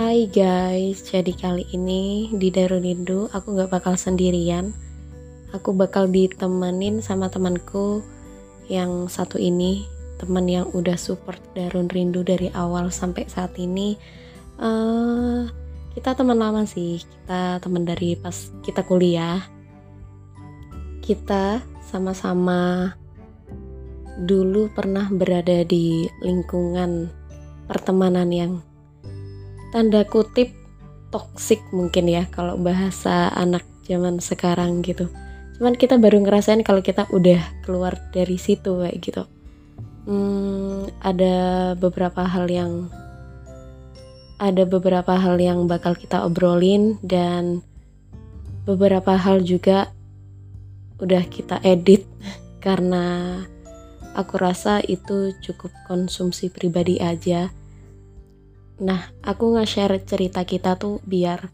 Hai guys, jadi kali ini di Darunindu aku gak bakal sendirian. Aku bakal ditemenin sama temanku yang satu ini Teman yang udah support Darun Rindu dari awal sampai saat ini. Uh, Kita teman lama sih, kita teman dari pas kita kuliah. Kita sama-sama dulu pernah berada di lingkungan pertemanan yang tanda kutip toksik mungkin ya kalau bahasa anak zaman sekarang gitu. Cuman kita baru ngerasain kalau kita udah keluar dari situ kayak gitu. Hmm, ada beberapa hal yang ada beberapa hal yang bakal kita obrolin dan beberapa hal juga udah kita edit karena aku rasa itu cukup konsumsi pribadi aja Nah, aku nge-share cerita kita tuh biar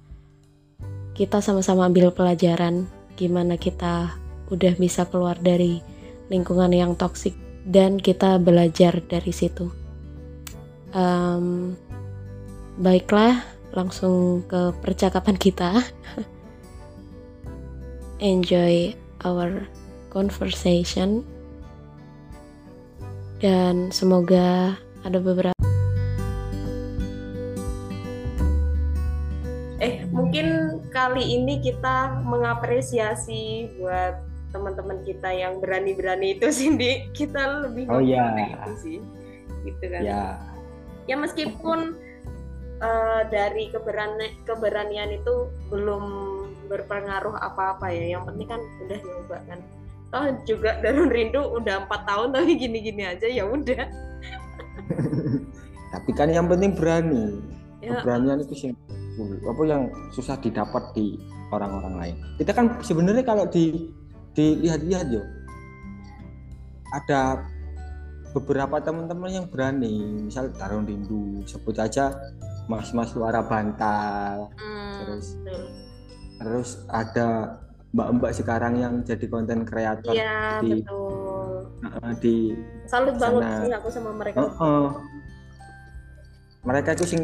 kita sama-sama ambil pelajaran gimana kita udah bisa keluar dari lingkungan yang toksik dan kita belajar dari situ. Um, baiklah, langsung ke percakapan kita. Enjoy our conversation dan semoga ada beberapa kali ini kita mengapresiasi buat teman-teman kita yang berani-berani itu Cindy. Kita lebih oh iya. itu sih. Gitu kan. Ya ya meskipun uh, dari keberani keberanian itu belum berpengaruh apa-apa ya. Yang penting kan udah nyoba kan. Toh juga Darun Rindu udah empat tahun tapi gini-gini aja ya udah. Tapi kan yang penting berani. Ya. keberanian itu sih apa yang susah didapat di orang-orang lain. Kita kan sebenarnya kalau di dilihat-lihat yo ada beberapa teman-teman yang berani. Misal Tarung Rindu sebut aja mas-mas suara bantal. Hmm, terus betul. terus ada mbak-mbak sekarang yang jadi konten kreator ya, di betul. Uh, di salut banget sih aku sama mereka. Uh, uh, mereka itu sing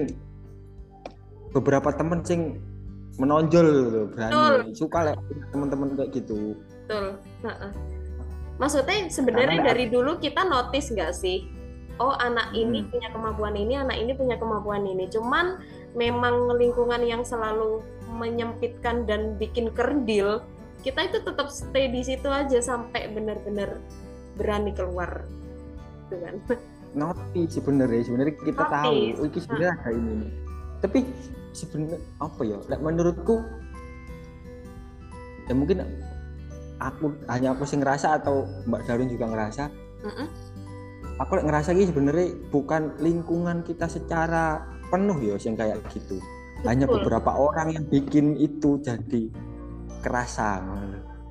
beberapa temen sing menonjol gitu, berani Betul. suka lah teman-teman kayak gitu Betul. Nah, maksudnya sebenarnya dari dulu kita notice nggak sih oh anak ini hmm. punya kemampuan ini anak ini punya kemampuan ini cuman memang lingkungan yang selalu menyempitkan dan bikin kerdil kita itu tetap stay di situ aja sampai benar-benar berani keluar gitu kan notice sebenarnya sebenarnya kita notice. tahu oh, ini sebenarnya ada ini tapi sebenarnya apa ya menurutku ya mungkin aku hanya aku sih ngerasa atau Mbak Darun juga ngerasa mm -mm. aku ngerasa gini sebenarnya bukan lingkungan kita secara penuh ya yang kayak gitu. Betul. hanya beberapa orang yang bikin itu jadi kerasa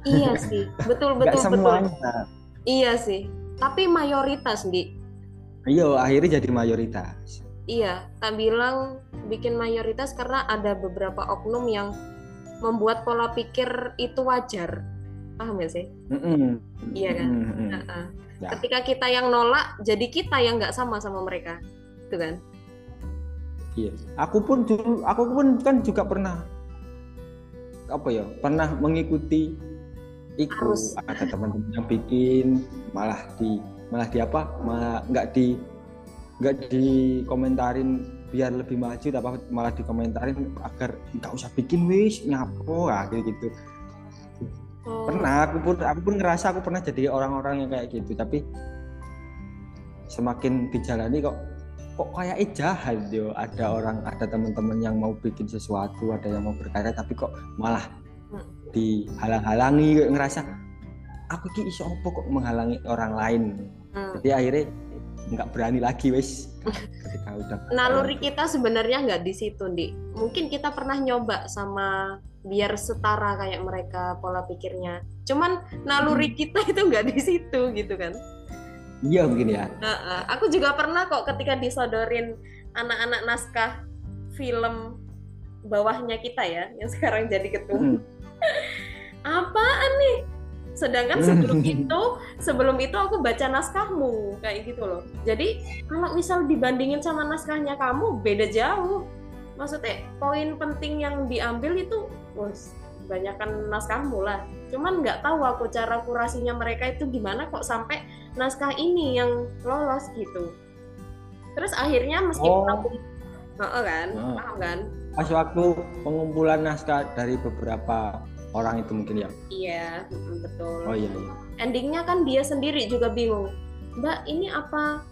iya sih. Betul betul Gak semuanya. betul iya sih. Tapi mayoritas di iya akhirnya jadi mayoritas iya tak bilang bikin mayoritas karena ada beberapa oknum yang membuat pola pikir itu wajar paham gak sih mm-hmm. iya kan mm-hmm. uh-uh. ya. ketika kita yang nolak jadi kita yang nggak sama sama mereka itu kan iya aku pun dulu aku pun kan juga pernah apa ya pernah mengikuti itu ada teman-teman yang bikin malah di malah di apa malah nggak di nggak dikomentarin biar lebih maju tapi malah dikomentarin agar nggak usah bikin wis nyapo lah gitu gitu oh. pernah aku pun aku pun ngerasa aku pernah jadi orang-orang yang kayak gitu tapi semakin dijalani kok kok kayak jahat yo ada orang ada teman-teman yang mau bikin sesuatu ada yang mau berkarya tapi kok malah dihalang-halangi ngerasa aku ki iso kok menghalangi orang lain hmm. jadi akhirnya nggak berani lagi wes. Ketika udah naluri kita sebenarnya nggak di situ di mungkin kita pernah nyoba sama biar setara kayak mereka pola pikirnya. Cuman naluri hmm. kita itu nggak di situ gitu kan? Iya mungkin ya. Uh, uh. aku juga pernah kok ketika disodorin anak-anak naskah film bawahnya kita ya yang sekarang jadi ketua. Hmm. apaan nih sedangkan sebelum itu sebelum itu aku baca naskahmu kayak gitu loh. Jadi kalau misal dibandingin sama naskahnya kamu beda jauh. Maksudnya poin penting yang diambil itu bos banyakkan naskahmu lah. Cuman nggak tahu aku cara kurasinya mereka itu gimana kok sampai naskah ini yang lolos gitu. Terus akhirnya meskipun Oh. aku oh, kan? Oh. paham kan? Pas waktu pengumpulan naskah dari beberapa orang itu mungkin ya. iya betul. Oh iya iya. endingnya kan dia sendiri juga bingung. Mbak ini apa?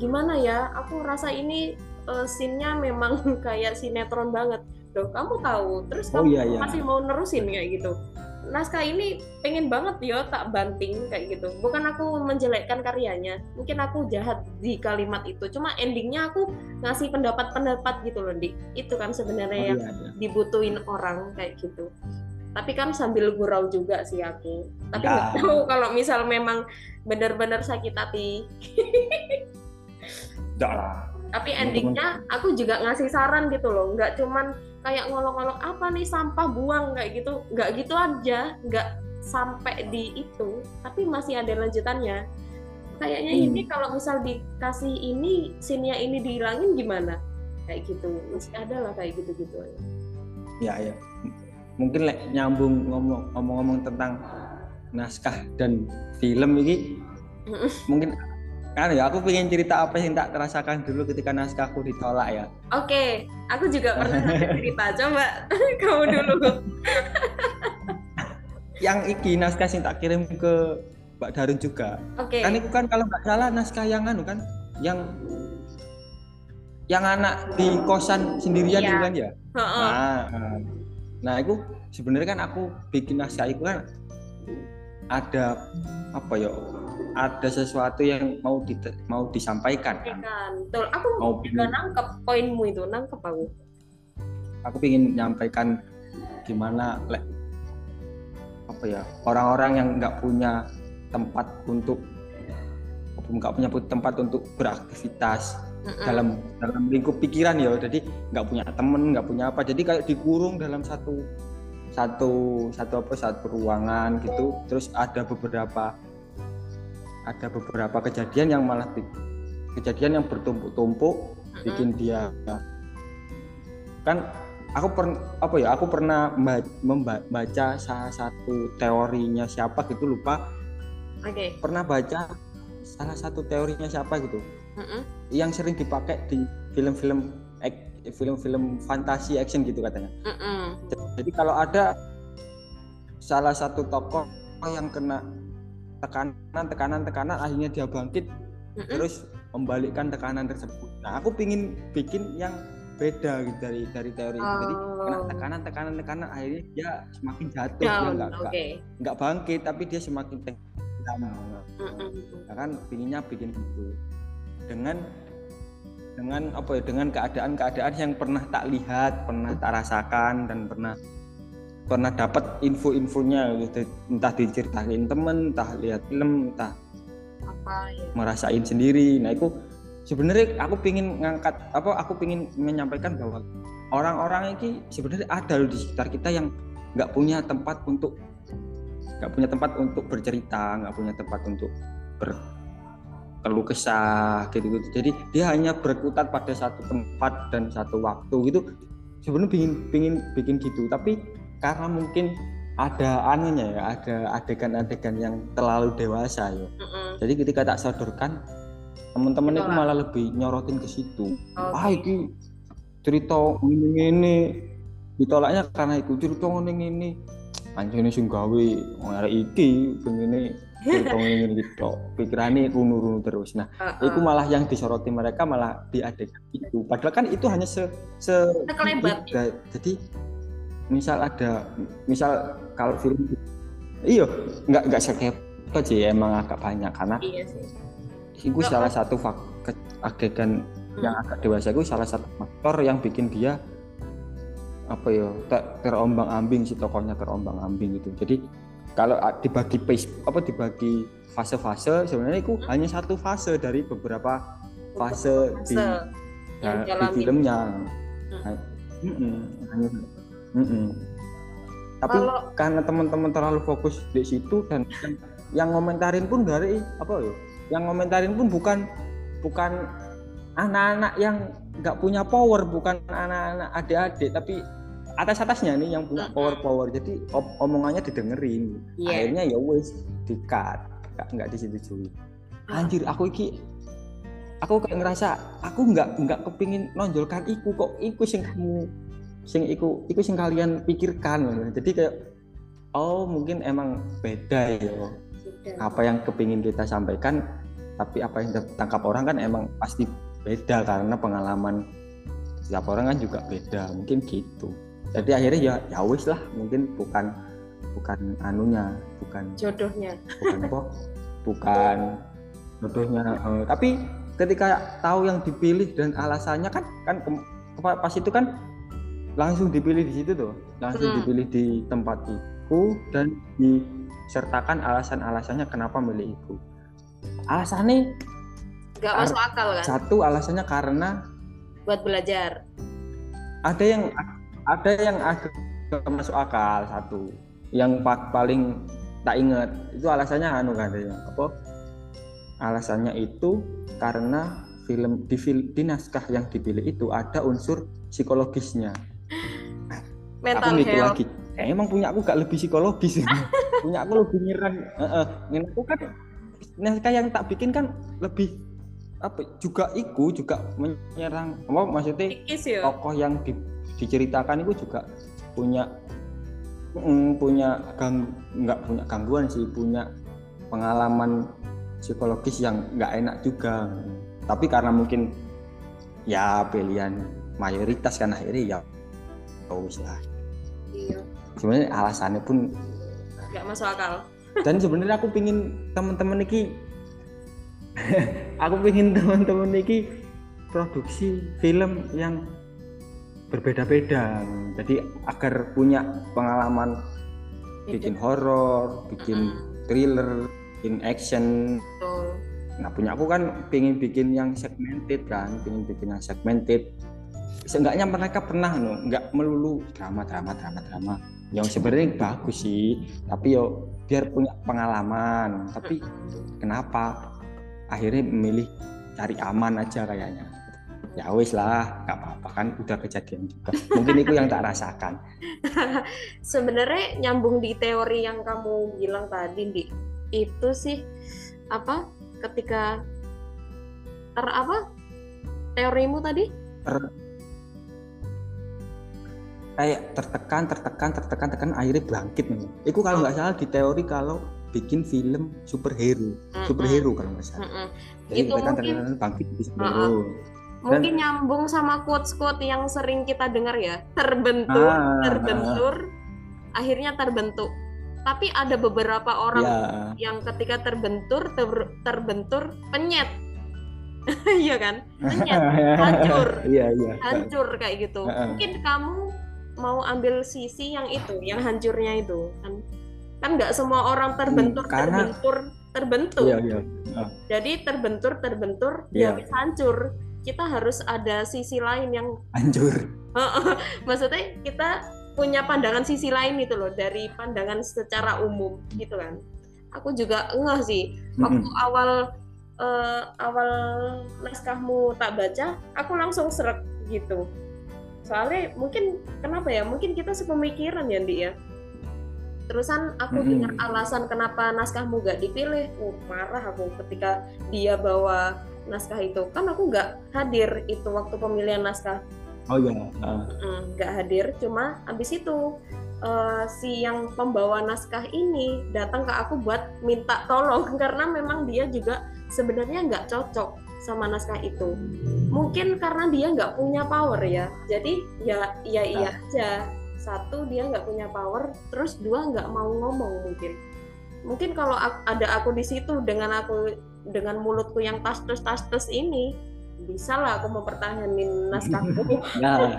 Gimana ya? Aku rasa ini uh, scene-nya memang kayak sinetron banget. Loh kamu tahu? Terus Oh, kamu iya, iya. masih mau nerusin kayak gitu. Naskah ini pengen banget yo tak banting kayak gitu. Bukan aku menjelekkan karyanya. Mungkin aku jahat di kalimat itu. Cuma endingnya aku ngasih pendapat-pendapat gitu loh dik. Itu kan Oh, sebenarnya yang iya, iya. dibutuhin orang kayak gitu tapi kan sambil gurau juga sih aku. Tapi Ya. nggak tahu kalau misal memang benar-benar sakit hati. Lah. tapi Teman-teman. endingnya aku juga ngasih saran gitu loh. Nggak cuman kayak ngolok-ngolok apa nih sampah buang? Kayak gitu. Nggak gitu aja. Nggak sampai di itu. Tapi masih ada lanjutannya. Kayaknya Hmm. ini kalau misal dikasih ini scene-nya ini dihilangin gimana? Kayak gitu. Masih ada lah kayak gitu-gitu Ya ya. Mungkin lek nyambung ngomong ngomong-ngomong tentang naskah dan film ini mungkin kan ya aku pengen cerita apa yang tak terasakan dulu ketika naskahku ditolak ya. Oke, aku juga pernah cerita. Coba kamu dulu. Yang iki naskah yang tak kirim ke Mbak Darun juga. Oke. Kan itu kan kalau nggak salah naskah yang anu kan yang yang anak di kosan sendirian Iya. kan ya. Heeh. Nah, nah, itu sebenarnya kan aku bikin naskah itu kan ada apa ya? Ada sesuatu yang mau di, mau disampaikan kan. Betul. Aku Mau juga nangkep poinmu itu, nangkep aku. aku ingin menyampaikan gimana le- apa ya orang-orang yang nggak punya tempat untuk nggak punya tempat untuk beraktivitas Dalam dalam lingkup pikiran ya. Jadi nggak punya temen nggak punya apa. Jadi kayak dikurung dalam satu satu satu apa satu ruangan gitu. Terus ada beberapa ada beberapa kejadian yang malah kejadian yang bertumpuk-tumpuk bikin dia kan aku per, apa ya aku pernah memba- memba- membaca salah satu teorinya siapa gitu lupa. Oke. pernah baca salah satu teorinya siapa gitu Mm-mm. yang sering dipakai di film-film film-film fantasi action gitu katanya. Mm-mm. Jadi kalau ada salah satu tokoh yang kena tekanan, tekanan, tekanan, akhirnya dia bangkit Mm-mm. terus membalikkan tekanan tersebut. Nah, aku pingin bikin yang beda gitu dari dari teori itu. Jadi kena Oh. tekanan, tekanan, tekanan, akhirnya dia semakin jatuh, dia Down. nggak Oke. nggak- bangkit, tapi dia semakin tenggelam. Mm-mm. Nah, kan pinginnya bikin gitu dengan dengan apa ya dengan keadaan-keadaan yang pernah tak lihat pernah tak rasakan dan pernah pernah dapat info-infonya gitu entah diceritain temen entah lihat film entah Apa ya? merasain sendiri nah itu sebenarnya aku pingin ngangkat apa aku pingin menyampaikan bahwa orang-orang ini sebenarnya ada loh di sekitar kita yang nggak punya tempat untuk nggak punya tempat untuk bercerita nggak punya tempat untuk berkeluh kesah gitu gitu jadi dia hanya berkutat pada satu tempat dan satu waktu gitu. Sebenarnya pingin pingin bikin gitu tapi karena mungkin ada anunya ya ada adegan-adegan yang terlalu dewasa ya. Mm-mm. jadi ketika tak sodorkan teman-teman itu malah lebih nyorotin ke situ. Oke. ah iki cerita ini ini ditolaknya karena itu cerita ini ini anjene sing gawe arek iki begini gitu pikirannya runu-runu terus nah Uh-uh. itu malah yang disoroti mereka malah di adegan itu padahal kan itu hanya se, se Sekelebat. tiga. jadi misal ada misal kalau film iya nggak nggak sekepot sih emang agak banyak karena Iya sih. itu salah satu faktor adegan yang agak dewasa itu salah satu faktor yang bikin dia apa ya ter- terombang-ambing si tokohnya terombang-ambing gitu jadi kalau a- dibagi pace apa dibagi fase-fase sebenarnya itu hanya satu fase dari beberapa fase di, Fase yang ya, di filmnya. Hmm. Tapi Kalau- karena teman-teman terlalu fokus di situ dan yang- yang ngomentarin pun dari apa ya yang ngomentarin pun bukan bukan anak-anak yang nggak punya power bukan anak-anak adik-adik tapi atas atasnya nih yang punya power power jadi omongannya didengerin. Yeah. akhirnya ya wes dikat nggak nggak disetujui anjir aku iki aku kayak ngerasa aku nggak nggak kepingin nonjolkan iku kok. Iku sing kamu sing iku iku sing kalian pikirkan. Jadi kayak oh mungkin emang beda ya. Apa yang kepingin kita sampaikan tapi apa yang ditangkap orang kan emang pasti beda karena pengalaman setiap orang kan juga beda. Mungkin gitu jadi akhirnya ya ya wis lah mungkin bukan bukan anunya bukan jodohnya. bukan apa bukan jodohnya uh, tapi ketika tahu yang dipilih dan alasannya kan kan pas itu kan langsung dipilih di situ tuh. Langsung hmm. dipilih di tempat itu dan disertakan alasan-alasannya kenapa milih itu. Alasannya nggak masuk akal kan? satu alasannya karena buat belajar. ada yang ada yang agak masuk akal satu. Yang paling tak ingat. Itu alasannya anu kan apa? Alasannya itu karena film di, film, di naskah yang dipilih itu ada unsur psikologisnya. Mental aku gitu lagi eh, emang punya aku gak lebih psikologis? Punya aku lebih nyerang uh, uh, aku kan naskah yang tak bikin kan lebih apa juga iku juga menyerang apa maksudnya ya? tokoh yang di, diceritakan itu juga punya mm, punya gang nggak punya gangguan sih punya pengalaman psikologis yang nggak enak juga tapi karena mungkin ya pilihan mayoritas kan akhirnya ya oh lah iya. sebenarnya alasannya pun nggak masuk akal dan sebenarnya aku pingin teman-teman ini aku pingin teman-teman ini produksi film yang berbeda-beda. Jadi agar punya pengalaman bikin horor bikin thriller bikin action. Nah punya aku kan pengen bikin yang segmented kan pengen bikin yang segmented. Seenggaknya mereka pernah no nggak melulu drama drama drama drama. Yang sebenarnya bagus sih tapi yo biar punya pengalaman. Tapi kenapa akhirnya memilih cari aman aja kayaknya. Ya wis lah nggak apa-apa kan udah kejadian juga. Mungkin itu yang tak rasakan. Sebenarnya nyambung di teori yang kamu bilang tadi di itu sih apa ketika ter apa teorimu tadi? Ter, kayak tertekan tertekan tertekan tekan akhirnya bangkit memang itu kalau nggak oh. salah di teori kalau bikin film superhero mm -hmm. superhero kalau nggak salah. Mm -hmm. jadi itu mungkin tertekan bangkit di superhero. Mungkin Dan, nyambung sama quotes-quotes yang sering kita dengar ya. Terbentur ah, terbentur ah. akhirnya terbentuk. Tapi ada beberapa orang yeah. yang ketika terbentur ter, terbentur penyet. Iya kan? Penyet hancur. Yeah, yeah. hancur kayak gitu. Mungkin kamu mau ambil sisi yang itu yang hancurnya itu kan kan nggak semua orang terbentur hmm, karena... terbentur terbentur yeah, yeah. Uh. jadi terbentur terbentur yeah. ya hancur. Kita harus ada sisi lain yang hancur. Maksudnya kita punya pandangan sisi lain itu loh dari pandangan secara umum gitu kan. Aku juga enggak sih. Waktu mm -hmm. awal uh, awal naskahmu tak baca aku langsung seret gitu. Soalnya mungkin kenapa ya? Mungkin kita sepemikiran ya Di ya terusan aku mm-hmm. dengar alasan kenapa naskahmu gak dipilih. Oh, marah aku ketika dia bawa naskah itu. Kan aku nggak hadir itu waktu pemilihan naskah. Oh iya nggak uh. hadir. Cuma abis itu uh, si yang pembawa naskah ini datang ke aku buat minta tolong. Karena memang dia juga sebenarnya nggak cocok sama naskah itu. Mungkin karena dia nggak punya power ya. Jadi ya ya iya aja satu dia nggak punya power terus dua nggak mau ngomong mungkin mungkin kalau ada aku di situ dengan aku dengan mulutku yang tas tas tas tas ini bisa lah aku mempertahankan naskahku. Nah.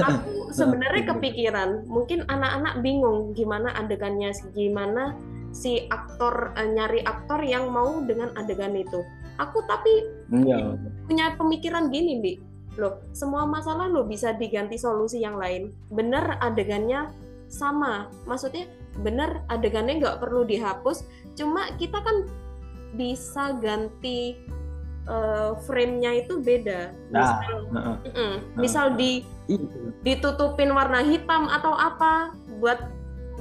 aku sebenarnya kepikiran, mungkin anak-anak bingung gimana adegannya, gimana si aktor uh, nyari aktor yang mau dengan adegan itu. Aku tapi ya. punya pemikiran gini, Bi. Loh, semua masalah lo bisa diganti solusi yang lain. Bener adegannya sama. Maksudnya bener adegannya nggak perlu dihapus, cuma kita kan bisa ganti uh, frame-nya itu beda. Nah, Misal, Heeh. mm-mm, misal di Iya. ditutupin warna hitam atau apa buat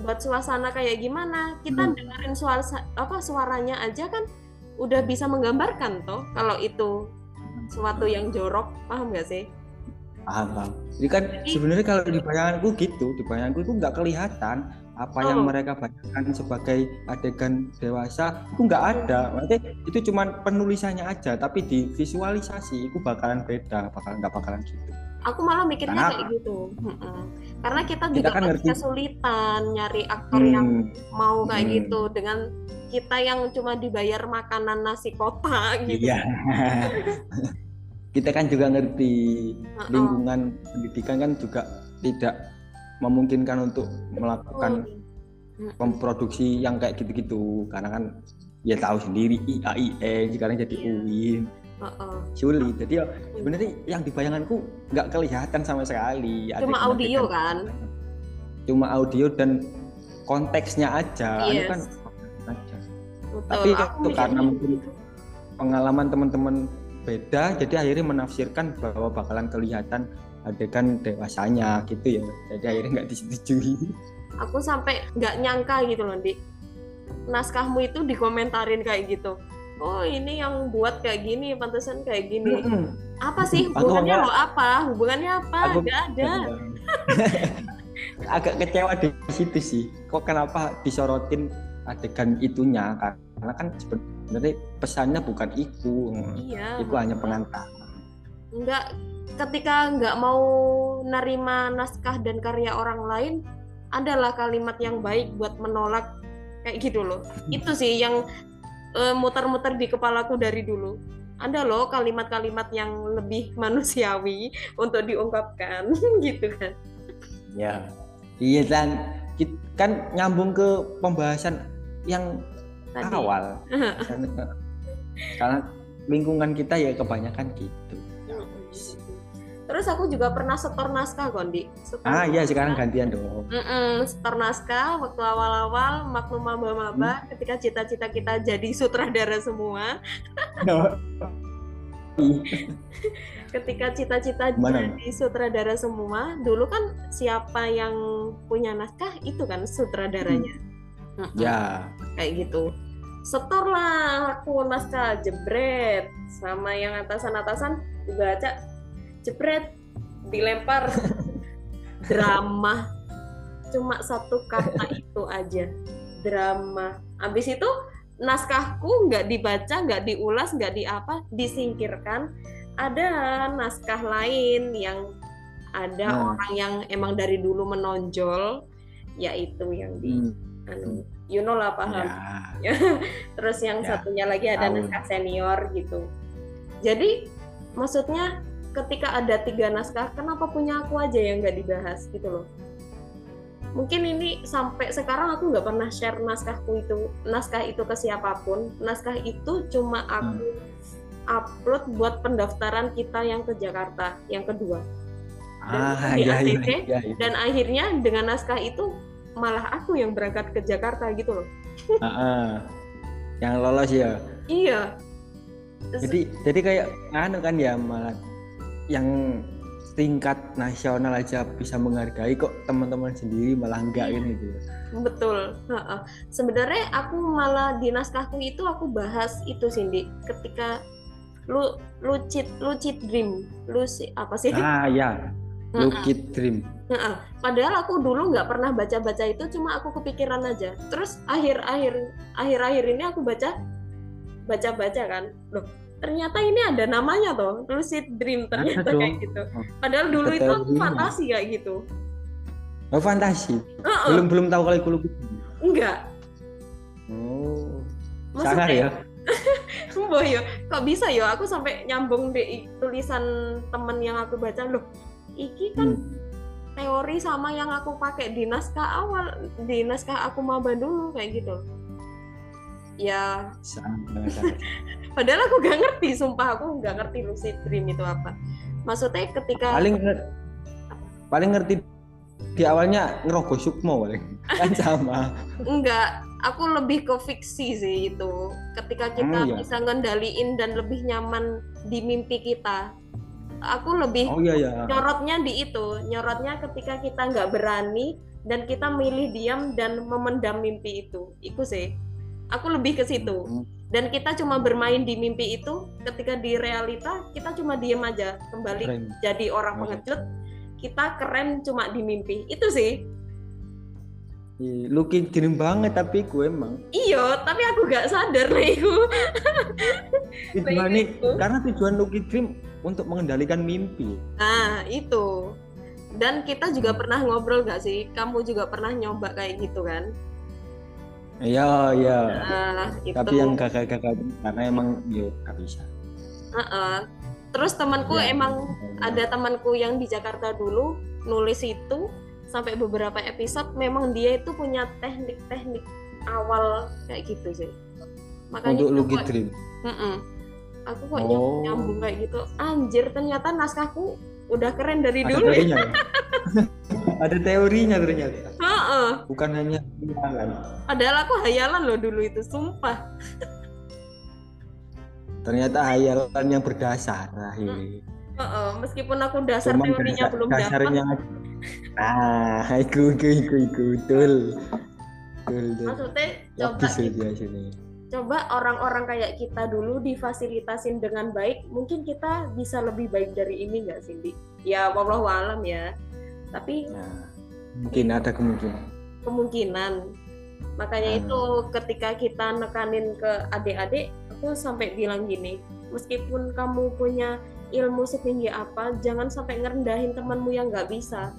buat suasana kayak gimana kita Hmm. dengerin suara apa suaranya aja kan udah bisa menggambarkan toh kalau itu suatu yang jorok paham gak sih? Paham paham. Ini kan Jadi- sebenarnya kalau di bayanganku gitu di bayanganku itu nggak kelihatan apa yang Oh. mereka bayangkan sebagai adegan dewasa itu nggak ada. Maksudnya itu cuman penulisannya aja tapi di visualisasi itu bakalan beda bakal nggak bakalan gitu aku malah mikirnya Karena- kayak gitu Mm-mm. karena kita Kita juga kan ngerti. kesulitan nyari aktor yang Hmm, mau kayak Hmm. gitu dengan kita yang cuma dibayar makanan nasi kotak gitu iya kita kan juga ngerti Heeh. lingkungan pendidikan kan juga tidak memungkinkan untuk melakukan Hmm. memproduksi yang kayak gitu-gitu karena kan ya tahu sendiri IAIN sekarang jadi Iya. UIN Heeh. sulit jadi ya sebenarnya yang di bayanganku nggak kelihatan sama sekali cuma Adegan-adegan- audio kan cuma audio dan konteksnya aja Anu Yes. kan aja. Betul. tapi Aku itu karena mikirnya mungkin gitu. pengalaman teman-teman beda jadi akhirnya menafsirkan bahwa bakalan kelihatan adegan dewasanya gitu ya jadi akhirnya nggak disetujui aku sampai nggak nyangka gitu loh di naskahmu itu dikomentarin kayak gitu oh ini yang buat kayak gini pantesan kayak gini. Apa sih? Hubungannya lo apa? Hubungannya apa? Aku- nggak ada. agak kecewa di situ sih. Kok kenapa disorotin adegan itunya? Karena kan sebenarnya pesannya bukan itu. Iya. Itu hanya pengantar nggak ketika nggak mau nerima naskah dan karya orang lain adalah kalimat yang baik buat menolak kayak gitu loh. Itu sih yang muter-muter di kepalaku dari dulu. Ada loh kalimat-kalimat yang lebih manusiawi untuk diungkapkan gitu kan. Ya. Iya dan kan nyambung ke pembahasan yang tadi. awal. Karena lingkungan kita ya kebanyakan gitu terus aku juga pernah setor naskah Gondi Setor ah iya sekarang gantian dong. Mm-mm, setor naskah waktu awal-awal maklum maba-maba ketika cita-cita kita jadi sutradara semua. Ketika cita-cita jadi sutradara semua dulu kan siapa yang punya naskah? Itu kan sutradaranya. Mm-mm, ya. Kayak gitu. Setor lah aku naskah jebret sama yang atasan-atasan dibaca jebret. Dilempar. Drama. Cuma satu kata itu aja. Drama. Habis itu naskahku nggak dibaca nggak diulas nggak di apa disingkirkan. Ada naskah lain yang ada Hmm. orang yang emang dari dulu menonjol yaitu yang di Hmm, anu you know lah paham? Ya. Terus yang Ya, satunya lagi ada tahu. naskah senior gitu. Jadi maksudnya ketika ada tiga naskah kenapa punya aku aja yang nggak dibahas gitu loh. Mungkin ini sampai sekarang aku nggak pernah share naskahku itu naskah itu ke siapa pun. Naskah itu cuma aku upload buat pendaftaran kita yang ke Jakarta yang kedua. Ah di iya iya ATC, iya iya. dan akhirnya dengan naskah itu malah aku yang berangkat ke Jakarta gitu loh. Ah, ah. yang lolos ya? Iya. Jadi jadi kayak anu kan ya malah yang tingkat nasional aja bisa menghargai kok teman-teman sendiri malah enggak Iya. gitu. Betul. Sebenarnya aku malah di naskahku itu aku bahas itu Cindy ketika lu lucid lucid dream. Lu si apa sih? Ah ya Lucid Dream. Padahal aku dulu nggak pernah baca baca itu cuma aku kepikiran aja. Terus akhir akhir akhir akhir ini aku baca baca baca kan. Loh ternyata ini ada namanya toh lucid dream ternyata kayak gitu padahal dulu itu aku fantasi kayak gitu oh fantasi Heeh. belum belum tahu kalau itu enggak oh Maksudnya- sangar ya yo, kok bisa yo? Aku sampai nyambung di tulisan temen yang aku baca loh. Iki kan Hmm. teori sama yang aku pakai di naskah awal, di naskah aku maba dulu kayak gitu. Ya, padahal aku gak ngerti, sumpah aku gak ngerti lucid dream itu apa. Maksudnya ketika paling paling ngerti di awalnya ngerogoh sukmo paling. Kan sama. Enggak aku lebih ke fiksi sih itu. Ketika kita Hmm, iya. bisa ngendaliin dan lebih nyaman di mimpi kita. Aku lebih Oh iya ya. nyorotnya di itu. Nyorotnya ketika kita nggak berani dan kita milih diam dan memendam mimpi itu. Itu sih aku lebih ke situ Hmm. dan kita cuma bermain di mimpi itu ketika di realita kita cuma diem aja kembali Keren. jadi orang pengecut kita keren cuma di mimpi itu sih Ih, Lucky dream banget tapi gue emang. iyo tapi aku gak sadar lah itu itu. karena tujuan Lucky dream untuk mengendalikan mimpi. nah itu dan kita juga pernah ngobrol gak sih kamu juga pernah nyoba kayak gitu kan Iya iya. nah itu Tapi yang gagal-gagal karena emang yo gak bisa. Heeh. terus temanku Ya. emang ada temanku yang di Jakarta dulu nulis itu sampai beberapa episode memang dia itu punya teknik-teknik awal kayak gitu sih makanya untuk Lucky kok- dream. Mm-mm. aku kok Oh. nyambung, kayak gitu anjir ternyata naskahku udah keren dari Ada dulu ya teorinya. ya? Ada teorinya ternyata. Bukan hanya hayalan. padahal aku hayalan loh dulu itu sumpah Ternyata hayalan yang berdasar. Nah, ini. Heeh, meskipun aku dasar Cuman teorinya dasar- belum dapat dasarnya aja. Nah, iku iku iku iku betul. Betul. betul. maksudnya coba sini. coba orang-orang kayak kita dulu difasilitasin dengan baik mungkin kita bisa lebih baik dari ini nggak Cindy ya wallahu alam ya tapi Nah, mungkin ada kemungkinan. Kemungkinan. Makanya Hmm. itu ketika kita nekanin ke adik-adik aku sampai bilang gini meskipun kamu punya ilmu setinggi apa jangan sampai ngerendahin temanmu yang nggak bisa.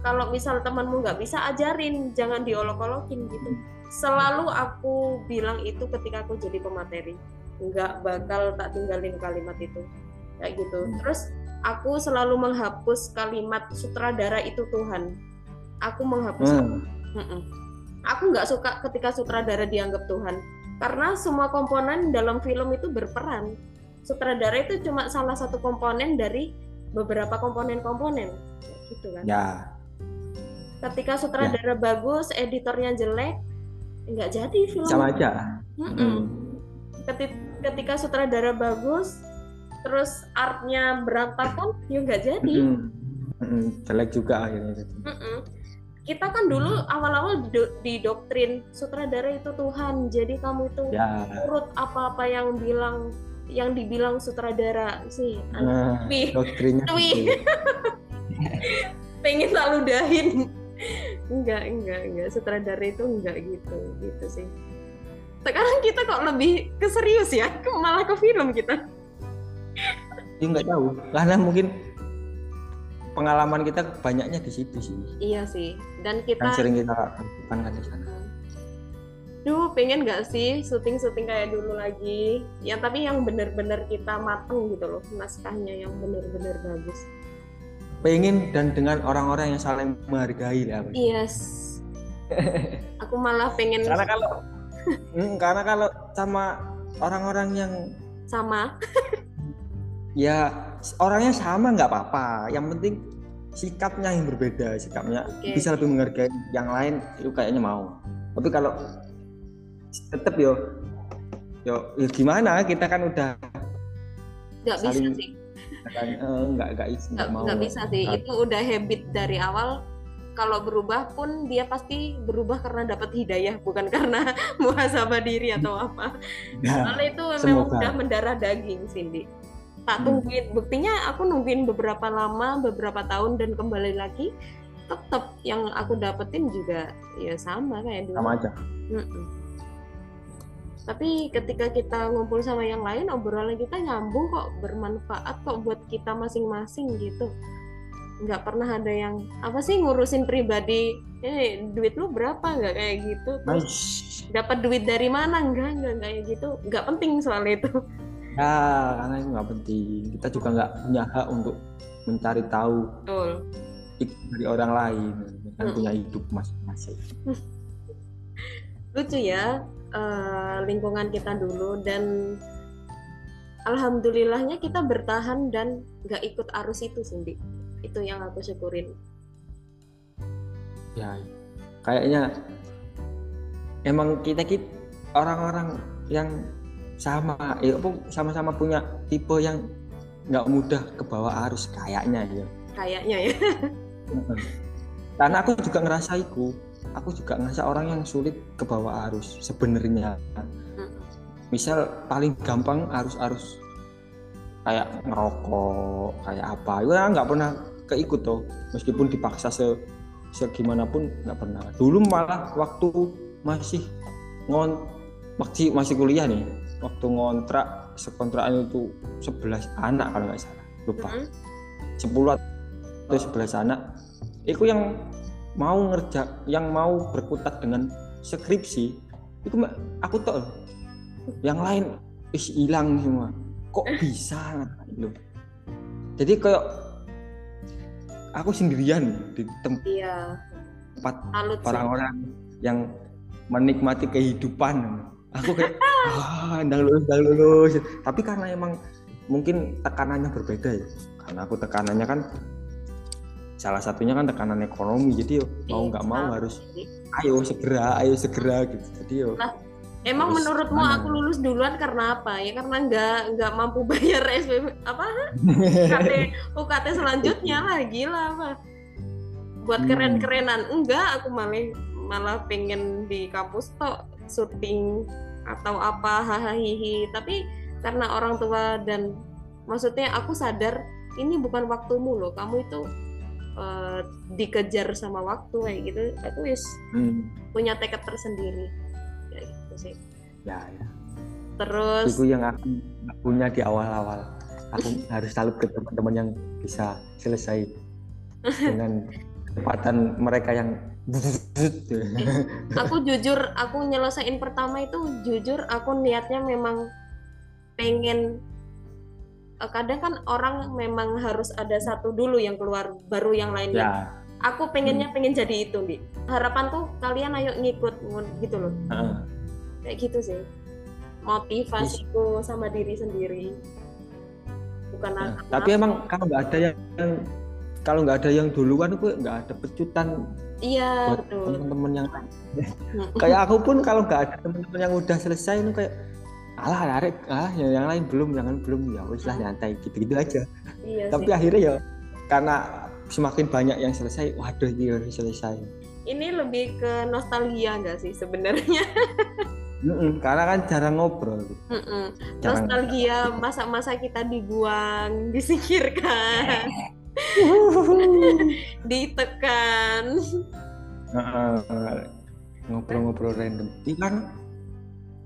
Kalau misal temanmu nggak bisa ajarin jangan diolok-olokin gitu. Selalu aku bilang itu ketika aku jadi pemateri. Nggak bakal tak tinggalin kalimat itu. Kayak gitu. Hmm. terus aku selalu menghapus kalimat sutradara itu Tuhan. Aku menghapus Hmm. Mm-mm. Aku nggak suka ketika sutradara dianggap Tuhan, karena semua komponen dalam film itu berperan. Sutradara itu cuma salah satu komponen dari beberapa komponen-komponen, gitu kan. Ya, Ketika sutradara bagus, editornya jelek, nggak jadi film. sama aja. Mm-mm. Keti- Ketika sutradara bagus, terus artnya berantakan, ya nggak jadi. Mm-mm. Mm-mm. Jelek juga akhirnya. Mm-mm. Kita kan dulu awal-awal do- didoktrin sutradara itu Tuhan, jadi kamu itu Ya. urut apa-apa yang bilang yang dibilang sutradara sih. Nah, Wih, doktrinnya Wih. gitu. pengen tak ludahin. enggak, enggak, enggak. Sutradara itu enggak gitu, gitu sih. Sekarang kita kok lebih ke serius ya, malah ke film kita. Ya nggak tahu. Karena mungkin pengalaman kita banyaknya di situ sih. Iya sih. Dan Yang kita sering kita lakukan kan di sana. Duh, pengen nggak sih syuting-syuting kayak dulu lagi? Ya, tapi yang bener-bener kita mateng gitu loh, naskahnya yang bener-bener bagus. Pengen dan dengan orang-orang yang saling menghargai lah. Yes. Aku malah pengen Karena kalau Hmm, karena kalau sama orang-orang yang sama. ya orangnya sama nggak apa-apa. Yang penting sikapnya yang berbeda, sikapnya Oke. bisa lebih menghargai yang lain itu kayaknya mau. Tapi kalau tetap yo yo ya gimana kita kan udah Nggak bisa sih. kan eh, nggak nggak Nggak, nggak mau nggak bisa sih. Itu udah habit dari awal. Kalau berubah pun dia pasti berubah karena dapat hidayah, bukan karena muhasabah diri atau apa. Ya, Soalnya itu memang semoga. udah mendarah daging, Cindy. Tak Hmm. tungguin. Buktinya aku nungguin beberapa lama, beberapa tahun dan kembali lagi tetap yang aku dapetin juga ya sama kayak dulu. sama aja. Mm-mm. Tapi ketika kita ngumpul sama yang lain, obrolan kita nyambung kok, bermanfaat kok buat kita masing-masing gitu. Nggak pernah ada yang apa sih ngurusin pribadi, eh duit lu berapa nggak kayak gitu. Terus Nice. dapat duit dari mana enggak enggak kayak gitu nggak penting soal itu Ya, karena itu nggak penting. Kita juga nggak punya hak untuk mencari tahu betul dari orang lain. Kan Mm-mm. punya hidup masing-masing. lucu ya eh, lingkungan kita dulu dan alhamdulillahnya kita bertahan dan nggak ikut arus itu Cindy itu yang aku syukurin Ya, kayaknya emang kita kita orang-orang yang sama ya apa sama-sama punya tipe yang nggak mudah ke bawah arus kayaknya ya. Kayaknya ya. Karena aku juga ngerasa itu aku juga ngerasa orang yang sulit ke bawah arus sebenarnya. Misal paling gampang arus-arus kayak ngerokok kayak apa ya nggak pernah keikut tuh meskipun dipaksa se segimanapun nggak pernah. Dulu malah waktu masih ngon masih masih kuliah nih waktu ngontrak sekontrakan itu 11 anak kalau nggak salah. Lupa. Sepuluh atau sebelas anak. Itu yang mau ngerja yang mau berkutat dengan skripsi itu aku tahu yang lain is hilang semua. Kok bisa? Loh. Jadi kayak aku sendirian di tempat iya. orang-orang yang menikmati kehidupan aku kayak ndang lulus ndang lulus tapi karena emang mungkin tekanannya berbeda ya karena aku tekanannya kan salah satunya kan tekanan ekonomi jadi yo mau nggak mau harus ayo segera ayo segera gitu jadi yo nah, Emang menurutmu mana? aku lulus duluan karena apa? Ya karena nggak nggak mampu bayar SPP apa? UKT UKT selanjutnya lah gila apa? Buat hmm. keren-kerenan enggak aku malah malah pengen di kampus tok syuting atau apa hahaha tapi karena orang tua dan maksudnya aku sadar ini bukan waktumu loh. Kamu itu uh, dikejar sama waktu kayak gitu. Aku wis hmm. punya tekad tersendiri. Sih. Ya ya. Terus itu yang aku punya di awal-awal. Aku harus salut ke teman-teman yang bisa selesai dengan kecepatan mereka yang aku jujur aku nyelesain pertama itu jujur aku niatnya memang pengen eh, kadang kan orang memang harus ada satu dulu yang keluar baru yang lainnya. Ya. aku pengennya hmm. pengen jadi itu Bi. harapanku kalian ayo ngikut gitu loh. Uh kayak gitu sih. Motivasiku sama diri sendiri. Bukan nah, tapi emang kalau nggak ada yang kalau nggak ada yang duluan itu nggak ada pecutan iya buat teman-teman yang kayak aku pun kalau nggak ada teman-teman yang udah selesai itu kayak alah narik. Ah yang, yang lain belum yang lain belum. Ya wis lah nyantai gitu-gitu aja. Iya tapi sih. akhirnya ya karena semakin banyak yang selesai waduh ini harus selesai. Ini lebih ke nostalgia nggak sih sebenarnya? Mm-mm, karena kan jarang ngobrol. Mm-mm. Jarang Nostalgia masa-masa kita dibuang, disingkirkan, ditekan. ngobrol-ngobrol random. Ini kan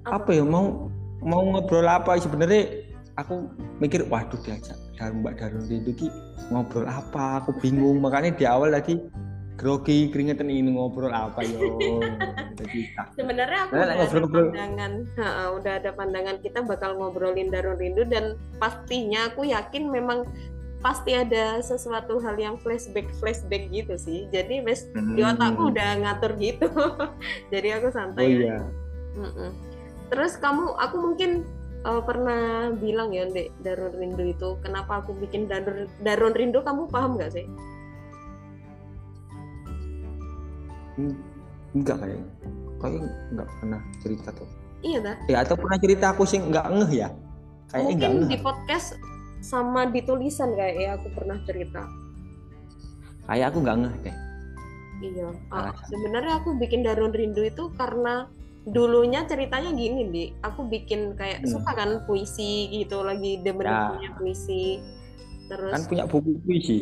apa? ya mau mau ngobrol apa? Sebenarnya aku mikir waduh diajak dan Mbak Darun itu ngobrol apa? Aku bingung. Makanya di awal tadi grogi keringetan ini ngobrol apa yo. Sebenarnya aku nah, udah ngobrol, ada pandangan. Ha, udah ada pandangan kita bakal ngobrolin Darun Rindu dan pastinya aku yakin memang pasti ada sesuatu hal yang flashback flashback gitu sih. Jadi wes hmm. di otakku udah ngatur gitu. Jadi aku santai oh, iya. terus kamu aku mungkin uh, pernah bilang ya Dek Darun Rindu itu kenapa aku bikin Darun Darun Rindu kamu paham gak sih? Enggak kayak kayak enggak pernah cerita tuh. Iya dah ya atau pernah cerita aku sih enggak ngeh ya? Kayak mungkin enggak di podcast sama di tulisan kayak ya aku pernah cerita. Kayak aku enggak ngeh deh. Iya. Ah, sebenarnya aku bikin darun rindu itu karena dulunya ceritanya gini di aku bikin kayak hmm. suka kan puisi gitu lagi demen ya. punya puisi. Terus kan punya buku puisi.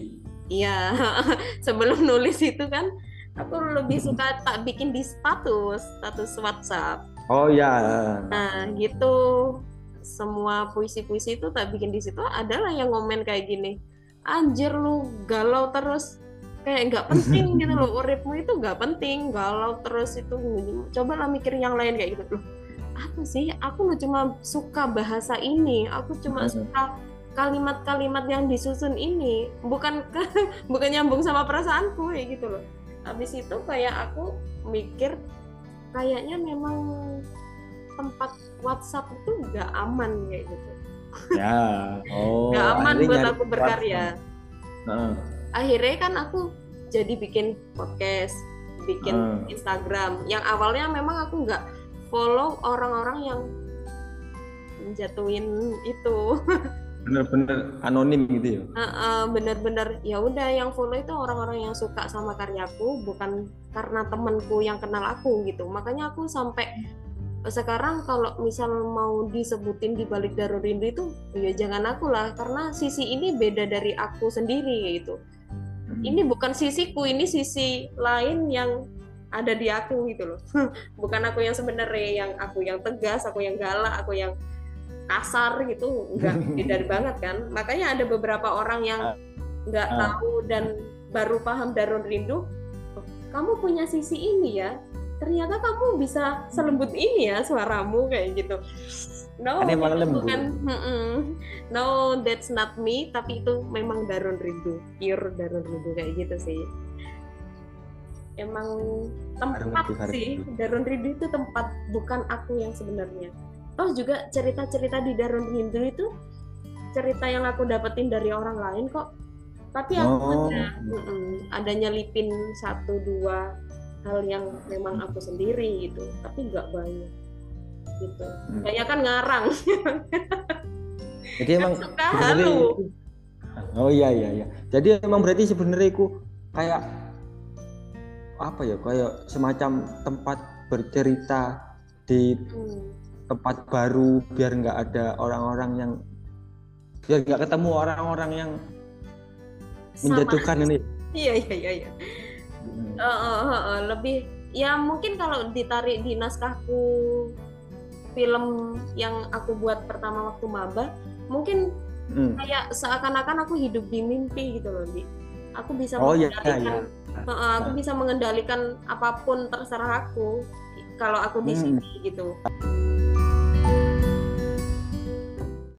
Iya sebelum nulis itu kan aku lebih suka tak bikin di status status WhatsApp. Oh ya nah gitu semua puisi-puisi itu tak bikin di situ adalah yang ngomen kayak gini anjir lu galau terus. Kayak nggak penting gitu loh uripmu itu nggak penting galau terus itu. Coba lah mikir yang lain kayak gitu. Loh apa sih? Aku lu cuma suka bahasa ini aku cuma suka kalimat-kalimat yang disusun ini. Bukan ke, bukan nyambung sama perasaanku kayak gitu loh. Habis itu kayak aku mikir kayaknya memang tempat WhatsApp itu nggak aman kayak gitu. Ya oh nggak aman buat aku berkarya. Uh. akhirnya kan aku jadi bikin podcast bikin hmm. Instagram. Yang awalnya memang aku nggak follow orang-orang yang menjatuhin itu. Bener-bener anonim gitu ya? Uh, uh, bener-bener. Ya udah yang follow itu orang-orang yang suka sama karyaku bukan karena temenku yang kenal aku gitu. Makanya aku sampai sekarang kalau misal mau disebutin di balik Darul Rindu itu ya jangan aku lah karena sisi ini beda dari aku sendiri gitu. Hmm. ini bukan sisiku ini sisi lain yang ada di aku gitu loh. Bukan aku yang sebenarnya yang aku yang tegas aku yang galak aku yang kasar gitu. Enggak tidak banget kan. Makanya ada beberapa orang yang nggak uh. tahu dan baru paham Darun Rindu oh, kamu punya sisi ini ya ternyata kamu bisa selembut ini ya suaramu kayak gitu. No itu bukan no that's not me tapi itu memang Darun Rindu pure Darun Rindu kayak gitu sih. Emang tempat sih Darun Rindu itu tempat bukan aku yang sebenarnya. Toh juga cerita-cerita di Darun Hindu itu cerita yang aku dapetin dari orang lain kok. Tapi aku oh. ada mm ada nyelipin satu dua hal yang memang aku sendiri gitu tapi nggak banyak gitu. Hmm. banyak kan ngarang. Jadi emang suka halu. Oh iya iya iya. Jadi emang berarti sebenarnya aku kayak apa ya kayak semacam tempat bercerita di hmm. tempat baru biar nggak ada orang-orang yang biar nggak ketemu orang-orang yang menjatuhkan ini. Iya iya iya, iya. Hmm. Uh, uh, uh, uh, lebih ya mungkin kalau ditarik di naskahku film yang aku buat pertama waktu maba mungkin hmm. kayak seakan-akan aku hidup di mimpi gitu loh di aku bisa oh, iya, mengendalikan iya, iya. Uh, aku bisa mengendalikan apa pun terserah aku kalau aku di hmm. sini gitu